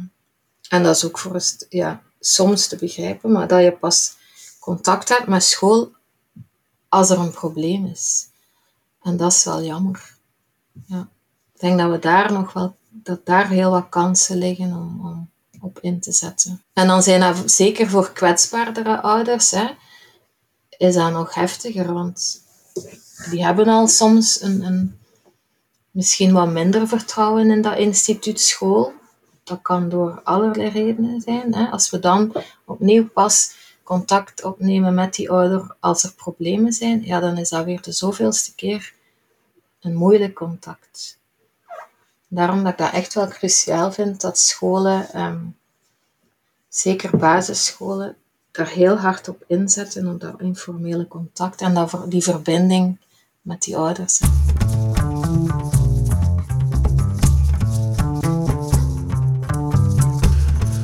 en dat is ook voor ja, soms te begrijpen, maar dat je pas contact hebt met school als er een probleem is. En dat is wel jammer. Ja. Ik denk dat we daar nog wel, dat daar heel wat kansen liggen om, om op in te zetten. En dan zijn dat zeker voor kwetsbaardere ouders, hè, is dat nog heftiger, want die hebben al soms een, een misschien wat minder vertrouwen in dat instituut school. Dat kan door allerlei redenen zijn. Hè. Als we dan opnieuw pas contact opnemen met die ouder als er problemen zijn, ja, dan is dat weer de zoveelste keer een moeilijk contact. Daarom dat ik dat echt wel cruciaal vind dat scholen, ehm, zeker basisscholen, daar heel hard op inzetten op dat informele contact en dat, die verbinding met die ouders.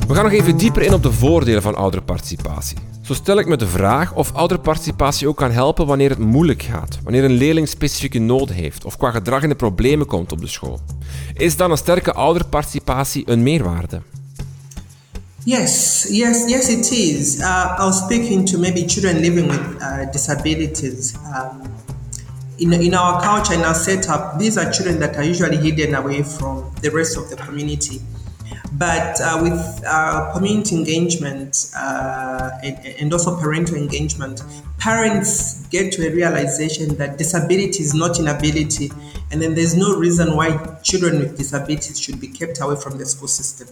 We gaan nog even dieper in op de voordelen van ouderparticipatie. Zo stel ik me de vraag of ouderparticipatie ook kan helpen wanneer het moeilijk gaat, wanneer een leerling specifieke noden heeft of qua gedrag in de problemen komt op de school. Is dan een sterke ouderparticipatie een meerwaarde? Yes, yes, yes, it is. Uh, was speaking to maybe children living with uh, disabilities. Um, in, in our culture, in our setup, these are children that are usually hidden away from the rest of the community. But uh, with uh, community engagement uh, and, and, also parental engagement, parents get to a realization that disability is not inability, and then there's no reason why children with disabilities should be kept away from the school system.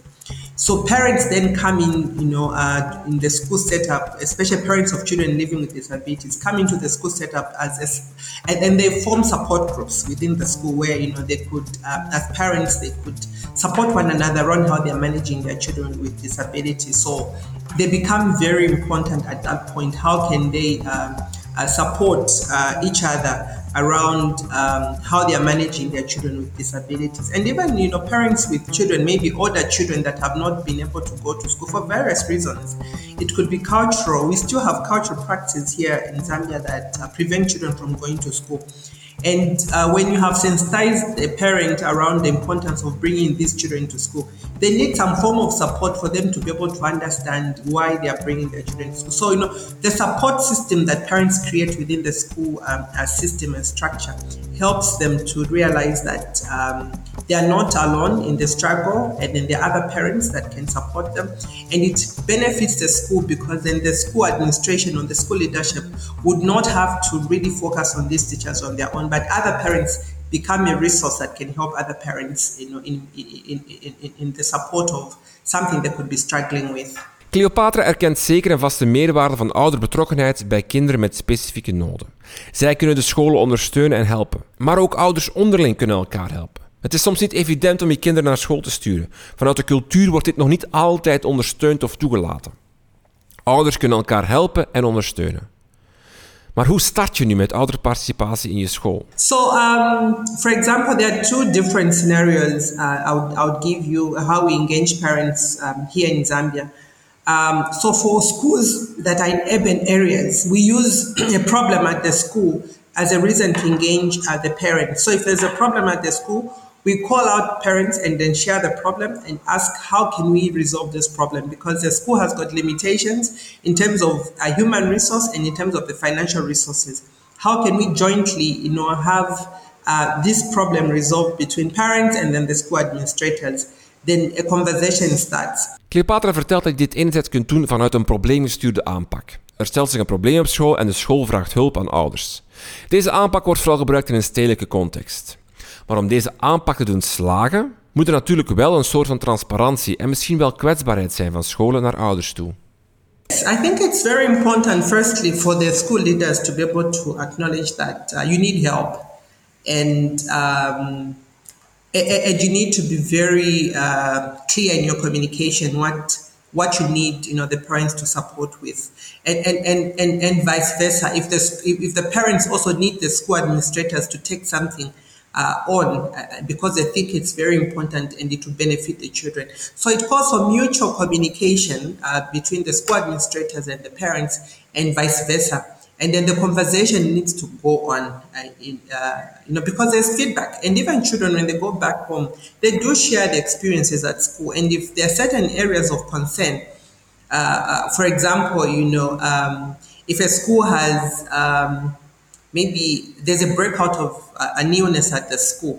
So parents then come in, you know, uh, in the school setup, especially parents of children living with disabilities, come into the school setup as, a, and then they form support groups within the school where you know they could, uh, as parents, they could support one another on how they're managing their children with disabilities. So they become very important at that point. How can they um, uh, support uh, each other? around um, how they are managing their children with disabilities and even you know parents with children maybe older children that have not been able to go to school for various reasons it could be cultural we still have cultural practices here in zambia that uh, prevent children from going to school and uh, when you have sensitized a parent around the importance of bringing these children to school, they need some form of support for them to be able to understand why they are bringing their children to school. So, you know, the support system that parents create within the school um, system and structure helps them to realize that um, they are not alone in the struggle and then there are other parents that can support them. And it benefits the school because then the school administration or the school leadership would not have to really focus on these teachers on their own, but other parents become a resource that can help other parents you know, in, in, in, in the support of something they could be struggling with. Cleopatra erkent zeker en vast de meerwaarde van ouderbetrokkenheid bij kinderen met specifieke noden. Zij kunnen de scholen ondersteunen en helpen, maar ook ouders onderling kunnen elkaar helpen. Het is soms niet evident om je kinderen naar school te sturen. Vanuit de cultuur wordt dit nog niet altijd ondersteund of toegelaten. Ouders kunnen elkaar helpen en ondersteunen. Maar hoe start je nu met ouderparticipatie in je school? So, um, for example, there are two different scenarios. Uh, I, would, I would give you how we engage parents um, here in Zambia. Um, so, for schools that are in urban areas, we use (clears throat) a problem at the school as a reason to engage uh, the parents. So, if there's a problem at the school, we call out parents and then share the problem and ask how can we resolve this problem because the school has got limitations in terms of a human resource and in terms of the financial resources how can we jointly you know have uh, this problem resolved between parents and then the school administrators then a conversation starts. Cleopatra vertelt dat je dit inzet kunt doen vanuit een probleemgestuurde aanpak. Er stelt zich een probleem op school en de school vraagt hulp aan ouders. Deze aanpak wordt vooral gebruikt in een stedelijke context. Maar om deze aanpak te doen slagen, moet er natuurlijk wel een soort van transparantie en misschien wel kwetsbaarheid zijn van scholen naar ouders toe. I think it's very important, firstly, for the school leaders to be able to acknowledge that uh, you need help. And um, and you need to be very uh, clear in your communication what what you need you know the parents to support with. And and and, and, and vice versa. If the if the parents also need the school administrators to take something uh, on uh, because they think it's very important and it will benefit the children. So it calls for mutual communication uh, between the school administrators and the parents and vice versa. And then the conversation needs to go on, uh, in, uh, you know, because there's feedback. And even children, when they go back home, they do share the experiences at school. And if there are certain areas of concern, uh, for example, you know, um, if a school has um, maybe there's a breakout of a newness at the school.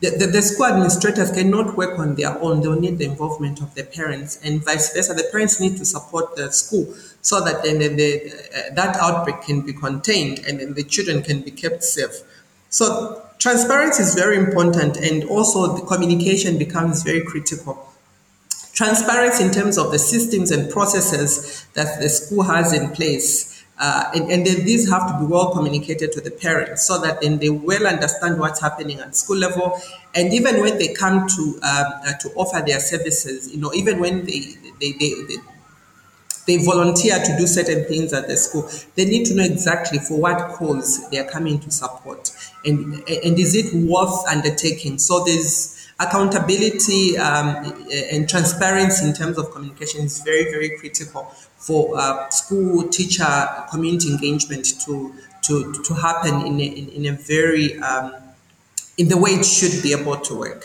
The, the, the, school administrators cannot work on their own. They'll need the involvement of the parents and vice versa. The parents need to support the school so that then the, the, uh, that outbreak can be contained and then the children can be kept safe. So transparency is very important and also the communication becomes very critical. Transparency in terms of the systems and processes that the school has in place uh, and, and, then these have to be well communicated to the parents so that then they well understand what's happening at school level. And even when they come to um, uh, to offer their services, you know, even when they they, they, they they volunteer to do certain things at the school. They need to know exactly for what cause they are coming to support, and and is it worth undertaking? So there's accountability um, and transparency in terms of communication is very very critical for uh, school teacher community engagement to to, to happen in a, in, a very um, in the way it should be able to work.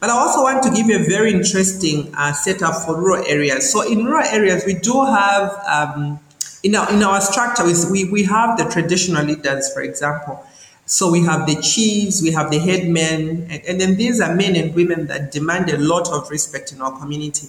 But I also want to give you a very interesting uh, setup for rural areas. So in rural areas, we do have um, in our in our structure we, we have the traditional leaders, for example. So we have the chiefs, we have the headmen, and, and then these are men and women that demand a lot of respect in our community.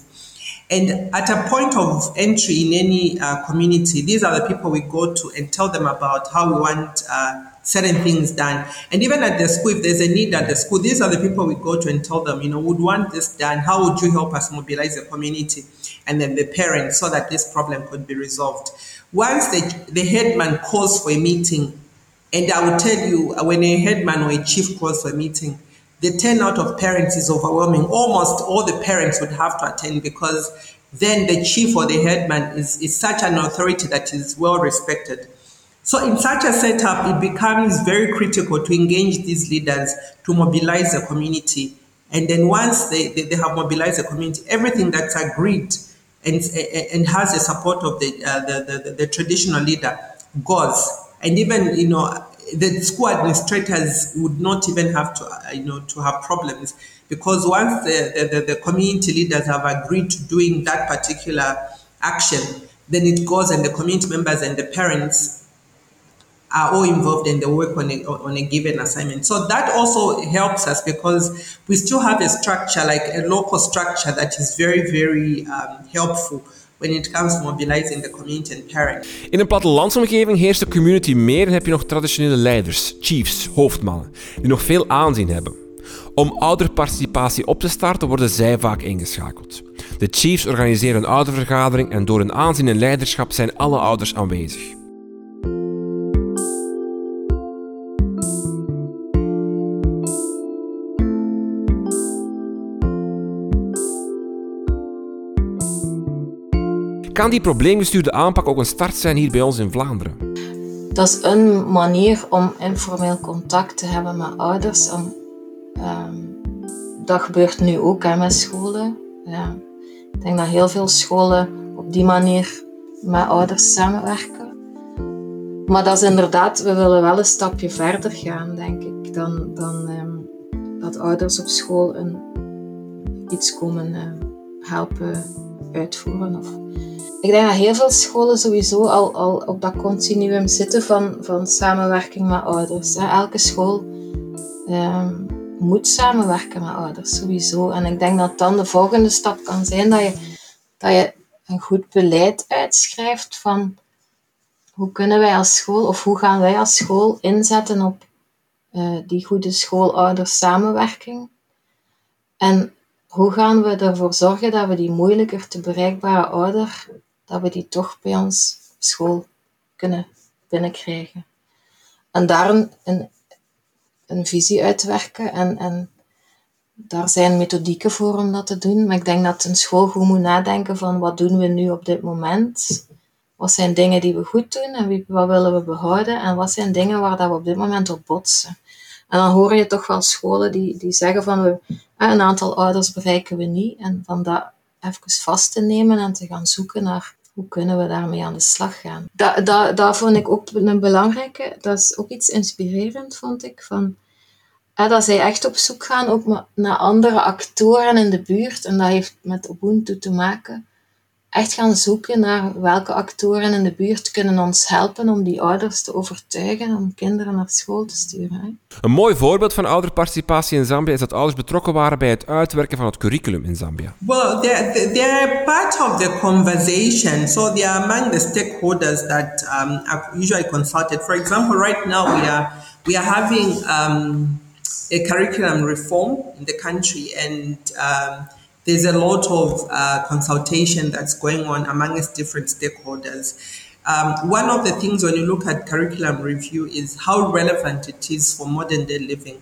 And at a point of entry in any uh, community, these are the people we go to and tell them about how we want uh, certain things done. And even at the school, if there's a need at the school, these are the people we go to and tell them, you know, would want this done. How would you help us mobilize the community and then the parents so that this problem could be resolved? Once the, the headman calls for a meeting, and I will tell you, when a headman or a chief calls for a meeting, the turnout of parents is overwhelming. Almost all the parents would have to attend because then the chief or the headman is, is such an authority that is well respected. So, in such a setup, it becomes very critical to engage these leaders to mobilize the community. And then, once they, they, they have mobilized the community, everything that's agreed and, and has the support of the, uh, the, the, the traditional leader goes. And even, you know, the school administrators would not even have to, uh, you know, to have problems because once the, the, the community leaders have agreed to doing that particular action, then it goes and the community members and the parents are all involved in the work on a, on a given assignment. So that also helps us because we still have a structure, like a local structure that is very, very um, helpful when it comes to mobilizing the community and parents. In een plattelandsomgeving heerst de community meer en heb je nog traditionele leiders, chiefs, hoofdmannen, die nog veel aanzien hebben. Om ouderparticipatie op te starten worden zij vaak ingeschakeld. De chiefs organiseren een oudervergadering en door hun aanzien en leiderschap zijn alle ouders aanwezig. Kan die probleemgestuurde aanpak ook een start zijn hier bij ons in Vlaanderen? Dat is een manier om informeel contact te hebben met ouders. Ehm, dat gebeurt nu ook hè, met scholen. Ja. Ik denk dat heel veel scholen op die manier met ouders samenwerken. Maar dat is inderdaad, we willen wel een stapje verder gaan, denk ik, dan, dan um, dat ouders op school een, iets komen uh, helpen uitvoeren. Of, ik denk dat heel veel scholen sowieso al, al op dat continuum zitten van, van samenwerking met ouders. Elke school um, moet samenwerken met ouders, sowieso. En ik denk dat dan de volgende stap kan zijn dat je, dat je een goed beleid uitschrijft van hoe kunnen wij als school of hoe gaan wij als school inzetten op uh, die goede schoolouders samenwerking. En hoe gaan we ervoor zorgen dat we die moeilijker te bereikbare ouder dat we die toch bij ons op school kunnen binnenkrijgen. En daar een, een, visie uitwerken en, en daar zijn methodieken voor om dat te doen. Maar ik denk dat een school goed moet nadenken van wat doen we nu op dit moment? Wat zijn dingen die we goed doen en wat willen we behouden? En wat zijn dingen waar dat we op dit moment op botsen? En dan hoor je toch wel scholen die, die zeggen van we, een aantal ouders bereiken we niet. En van dat even vast te nemen en te gaan zoeken naar hoe kunnen we daarmee aan de slag gaan? Dat, dat, dat vond ik ook een belangrijke. Dat is ook iets inspirerend, vond ik. Van, dat zij echt op zoek gaan ook naar andere actoren in de buurt. En dat heeft met Ubuntu te maken echt gaan zoeken naar welke actoren in de buurt kunnen ons helpen om die ouders te overtuigen om kinderen naar school te sturen. Een mooi voorbeeld van ouderparticipatie in Zambia is dat ouders betrokken waren bij het uitwerken van het curriculum in Zambia. Well, they're, they're part of the conversation, so they are among the stakeholders that um, are usually consulted. For example, right now we are we are having um, a curriculum reform in the country and um, there's a lot of uh, consultation that's going on amongst different stakeholders. Um, one of the things when you look at curriculum review is how relevant it is for modern day living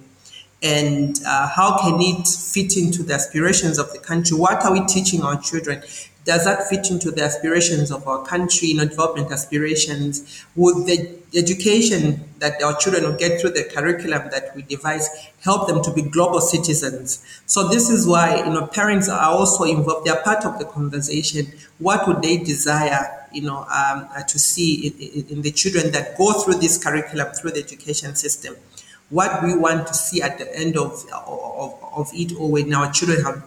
and uh, how can it fit into the aspirations of the country? What are we teaching our children? Does that fit into the aspirations of our country, you know, development aspirations? Would the education that our children will get through the curriculum that we devise help them to be global citizens? So this is why, you know, parents are also involved. They are part of the conversation. What would they desire, you know, um, uh, to see in, in the children that go through this curriculum, through the education system? What we want to see at the end of, of, of it all when our children have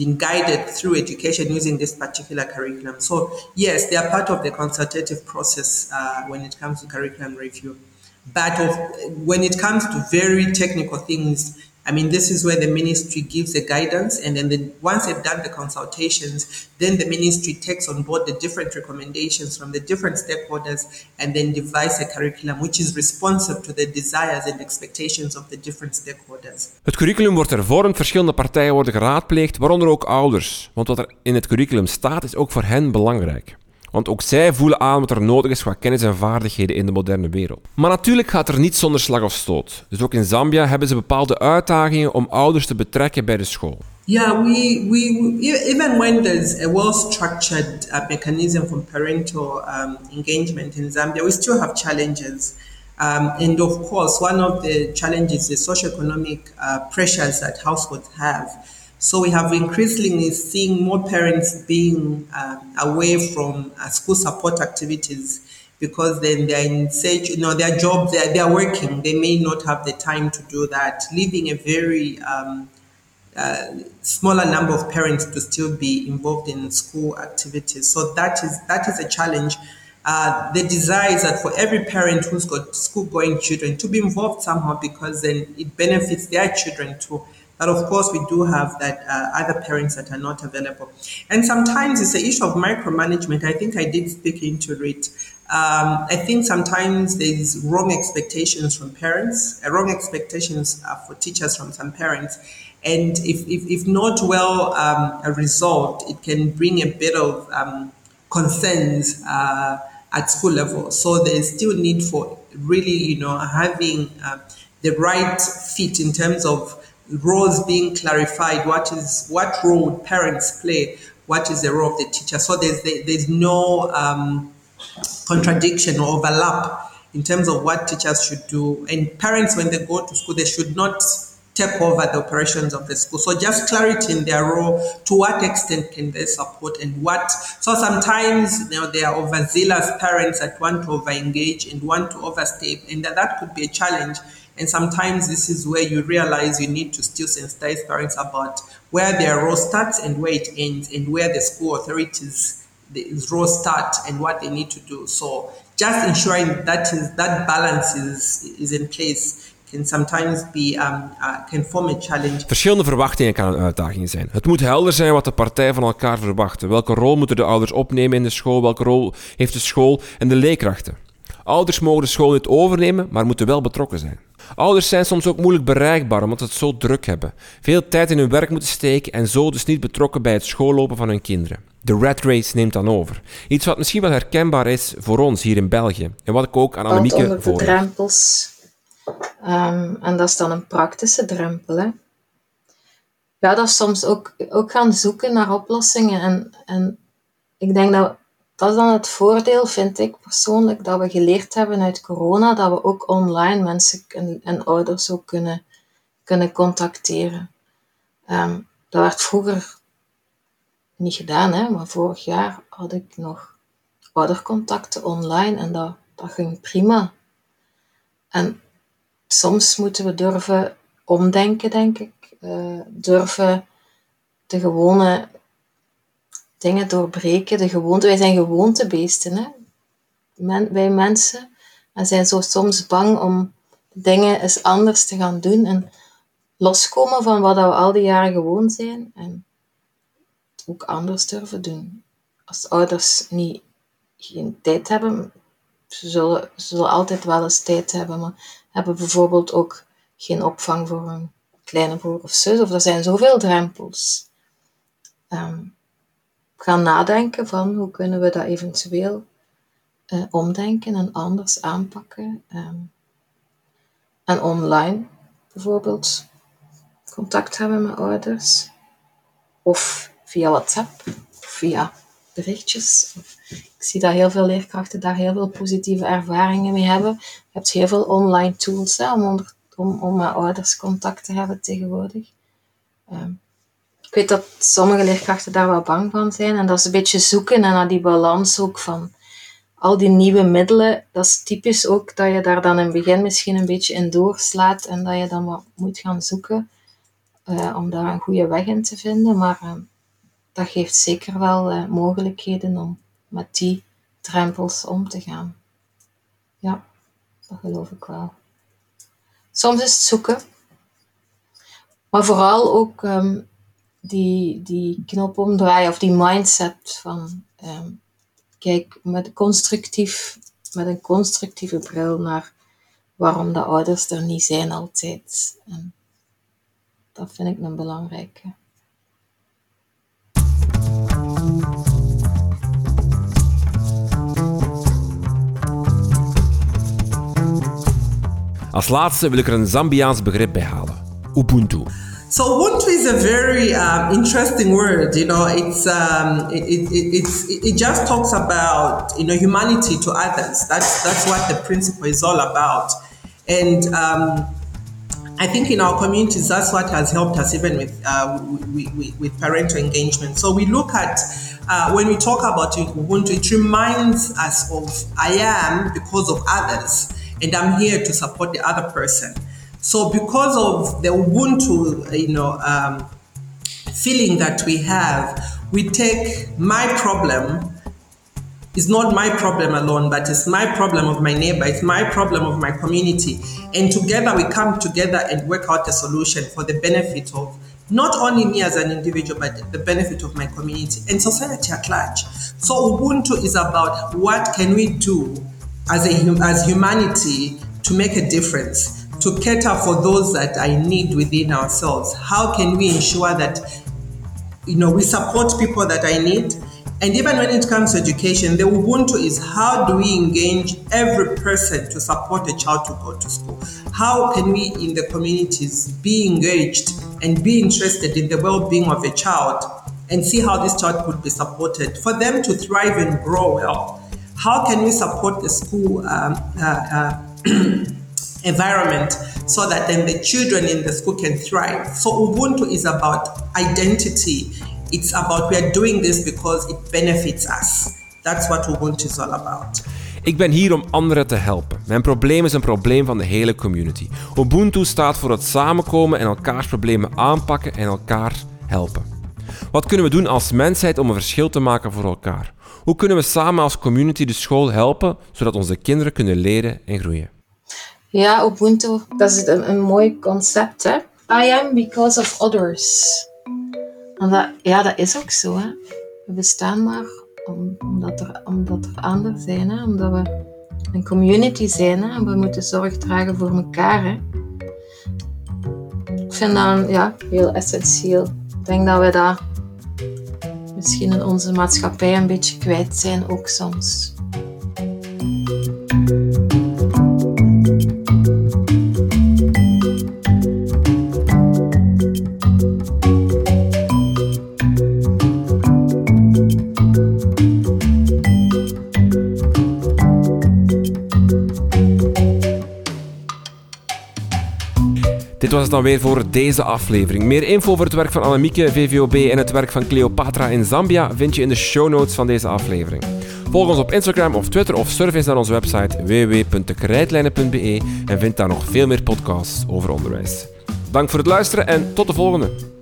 been guided through education using this particular curriculum. So yes, they are part of the consultative process uh, when it comes to curriculum review. But of, when it comes to very technical things, I mean, this is where the ministry gives the guidance, and then the, once they've done the consultations, then the ministry takes on board the different recommendations from the different stakeholders and then devise a curriculum which is responsive to the desires and expectations of the different stakeholders. Het curriculum wordt hervormd, verschillende partijen worden geraadpleegd, waaronder ook ouders. Want wat er in het curriculum staat, is ook voor hen belangrijk. Want ook zij voelen aan wat er nodig is qua kennis en vaardigheden in de moderne wereld. Maar natuurlijk gaat er niet zonder slag of stoot. Dus ook in Zambia hebben ze bepaalde uitdagingen om ouders te betrekken bij de school. Yeah, we, we, even when there's a well-structured uh, mechanism for parental um, engagement in Zambia, we still have challenges. Um, and of course, one of the challenges is socioeconomic uh, pressures that households have. So we have increasingly seeing more parents being uh, away from uh, school support activities because then they're in search, you know, their job, they're, they're working, they may not have the time to do that, leaving a very um, uh, smaller number of parents to still be involved in school activities. So that is that is a challenge. Uh, the desire is that for every parent who's got school-going children to be involved somehow because then it benefits their children too. But of course, we do have that uh, other parents that are not available. And sometimes it's the issue of micromanagement. I think I did speak into it. Um, I think sometimes there's wrong expectations from parents, uh, wrong expectations uh, for teachers from some parents. And if, if, if not well um, resolved, it can bring a bit of um, concerns uh, at school level. So there's still need for really, you know, having uh, the right fit in terms of roles being clarified. What is what role would parents play? What is the role of the teacher? So there's there's no um, contradiction or overlap in terms of what teachers should do. And parents, when they go to school, they should not take over the operations of the school. So just clarity in their role. To what extent can they support and what? So sometimes you know there are overzealous parents that want to over engage and want to overstep, and that, that could be a challenge and sometimes this is where you realize you need to still sensitize parents about where their role starts and where it ends, and where the school authorities the role start and what they need to do. So just ensuring that is that balance is is in place can sometimes be um, uh, can form a challenge. Verschillende verwachtingen kan een uitdaging zijn. Het moet helder zijn wat de partijen van elkaar verwachten. Welke rol moeten de ouders opnemen in de school? Welke rol heeft de school en de leerkrachten? Ouders mogen de school niet overnemen, maar moeten wel betrokken zijn. Ouders zijn soms ook moeilijk bereikbaar omdat ze het zo druk hebben. Veel tijd in hun werk moeten steken en zo dus niet betrokken bij het schoollopen van hun kinderen. De rat race neemt dan over. Iets wat misschien wel herkenbaar is voor ons hier in België. En wat ik ook aan Annemieke voor. de drempels. Um, en dat is dan een praktische drempel. Hè? Ja, dat is soms ook, ook gaan zoeken naar oplossingen. En, en ik denk dat dat is dan het voordeel, vind ik persoonlijk, dat we geleerd hebben uit corona, dat we ook online mensen en, ouders ook kunnen, kunnen contacteren. Um, dat werd vroeger niet gedaan, hè, maar vorig jaar had ik nog oudercontacten online en dat, dat ging prima. En soms moeten we durven omdenken, denk ik. Uh, durven de gewone dingen doorbreken, de gewoonte. Wij zijn gewoontebeesten, hè? Wij mensen. En zijn zo soms bang om dingen eens anders te gaan doen en loskomen van wat we al die jaren gewoon zijn en ook anders durven doen. Als ouders niet geen tijd hebben, ze zullen, ze zullen altijd wel eens tijd hebben, maar hebben bijvoorbeeld ook geen opvang voor een kleine broer of zus, of er zijn zoveel drempels. Um, gaan nadenken van hoe kunnen we dat eventueel uh, omdenken en anders aanpakken. Um, en online bijvoorbeeld contact hebben met ouders. Of via WhatsApp, of via berichtjes. Ik zie dat heel veel leerkrachten daar heel veel positieve ervaringen mee hebben. Je hebt heel veel online tools om, om, om met ouders contact te hebben tegenwoordig. Um, ik weet dat sommige leerkrachten daar wel bang van zijn. En dat is een beetje zoeken naar die balans ook van al die nieuwe middelen. Dat is typisch ook dat je daar dan in het begin misschien een beetje in doorslaat en dat je dan wat moet gaan zoeken uh, om daar een goede weg in te vinden. Maar uh, dat geeft zeker wel uh, mogelijkheden om met die drempels om te gaan. Ja. Dat geloof ik wel. Soms is het zoeken. Maar vooral ook ehm, die, die knop omdraaien of die mindset van ehm, kijk met, constructief, met een constructieve bril naar waarom de ouders er niet zijn altijd. En dat vind ik een belangrijke. Als laatste wil ik er een Zambiaans begrip bij halen: Ubuntu. So Ubuntu is a very um, interesting word. You know, it's um, it, it, it, it just talks about you know humanity to others. That's that's what the principle is all about. And um, I think in our communities, that's what has helped us even with, uh, with, with parental engagement. So we look at, uh, when we talk about Ubuntu, it reminds us of I am because of others, and I'm here to support the other person. So because of the Ubuntu, you know, um, feeling that we have, we take my problem it's not my problem alone, but it's my problem of my neighbor, it's my problem of my community. And together we come together and work out a solution for the benefit of not only me as an individual, but the benefit of my community and society at large. So Ubuntu is about what can we do as a as humanity to make a difference, to cater for those that I need within ourselves. How can we ensure that you know we support people that I need? And even when it comes to education, the Ubuntu is how do we engage every person to support a child to go to school? How can we in the communities be engaged and be interested in the well-being of a child and see how this child could be supported for them to thrive and grow well? How can we support the school um, uh, uh, (clears throat) environment so that then the children in the school can thrive? So Ubuntu is about identity it's about we are doing this because it benefits us. That's what Ubuntu is all about. Ik ben hier om anderen te helpen. Mijn probleem is een probleem van de hele community. Ubuntu staat voor het samenkomen en elkaars problemen aanpakken en elkaar helpen. Wat kunnen we doen als mensheid om een verschil te maken voor elkaar? Hoe kunnen we samen als community de school helpen, zodat onze kinderen kunnen leren en groeien? Ja, Ubuntu, dat is een, een mooi concept. Hè? I am because of others. Dat, ja, dat is ook zo. Hè. We bestaan maar omdat, er, omdat er anderen zijn. Hè. Omdat we een community zijn. Hè. En we moeten zorg dragen voor elkaar. Hè. Ik vind dat ja, heel essentieel. Ik denk dat we dat misschien in onze maatschappij een beetje kwijt zijn ook soms. Dit was het dan weer voor deze aflevering. Meer info over het werk van Annemieke, VVOB en het werk van Cleopatra in Zambia vind je in de show notes van deze aflevering. Volg ons op Instagram of Twitter of surf eens naar onze website www.krijtlijnen.be en vind daar nog veel meer podcasts over onderwijs. Dank voor het luisteren en tot de volgende!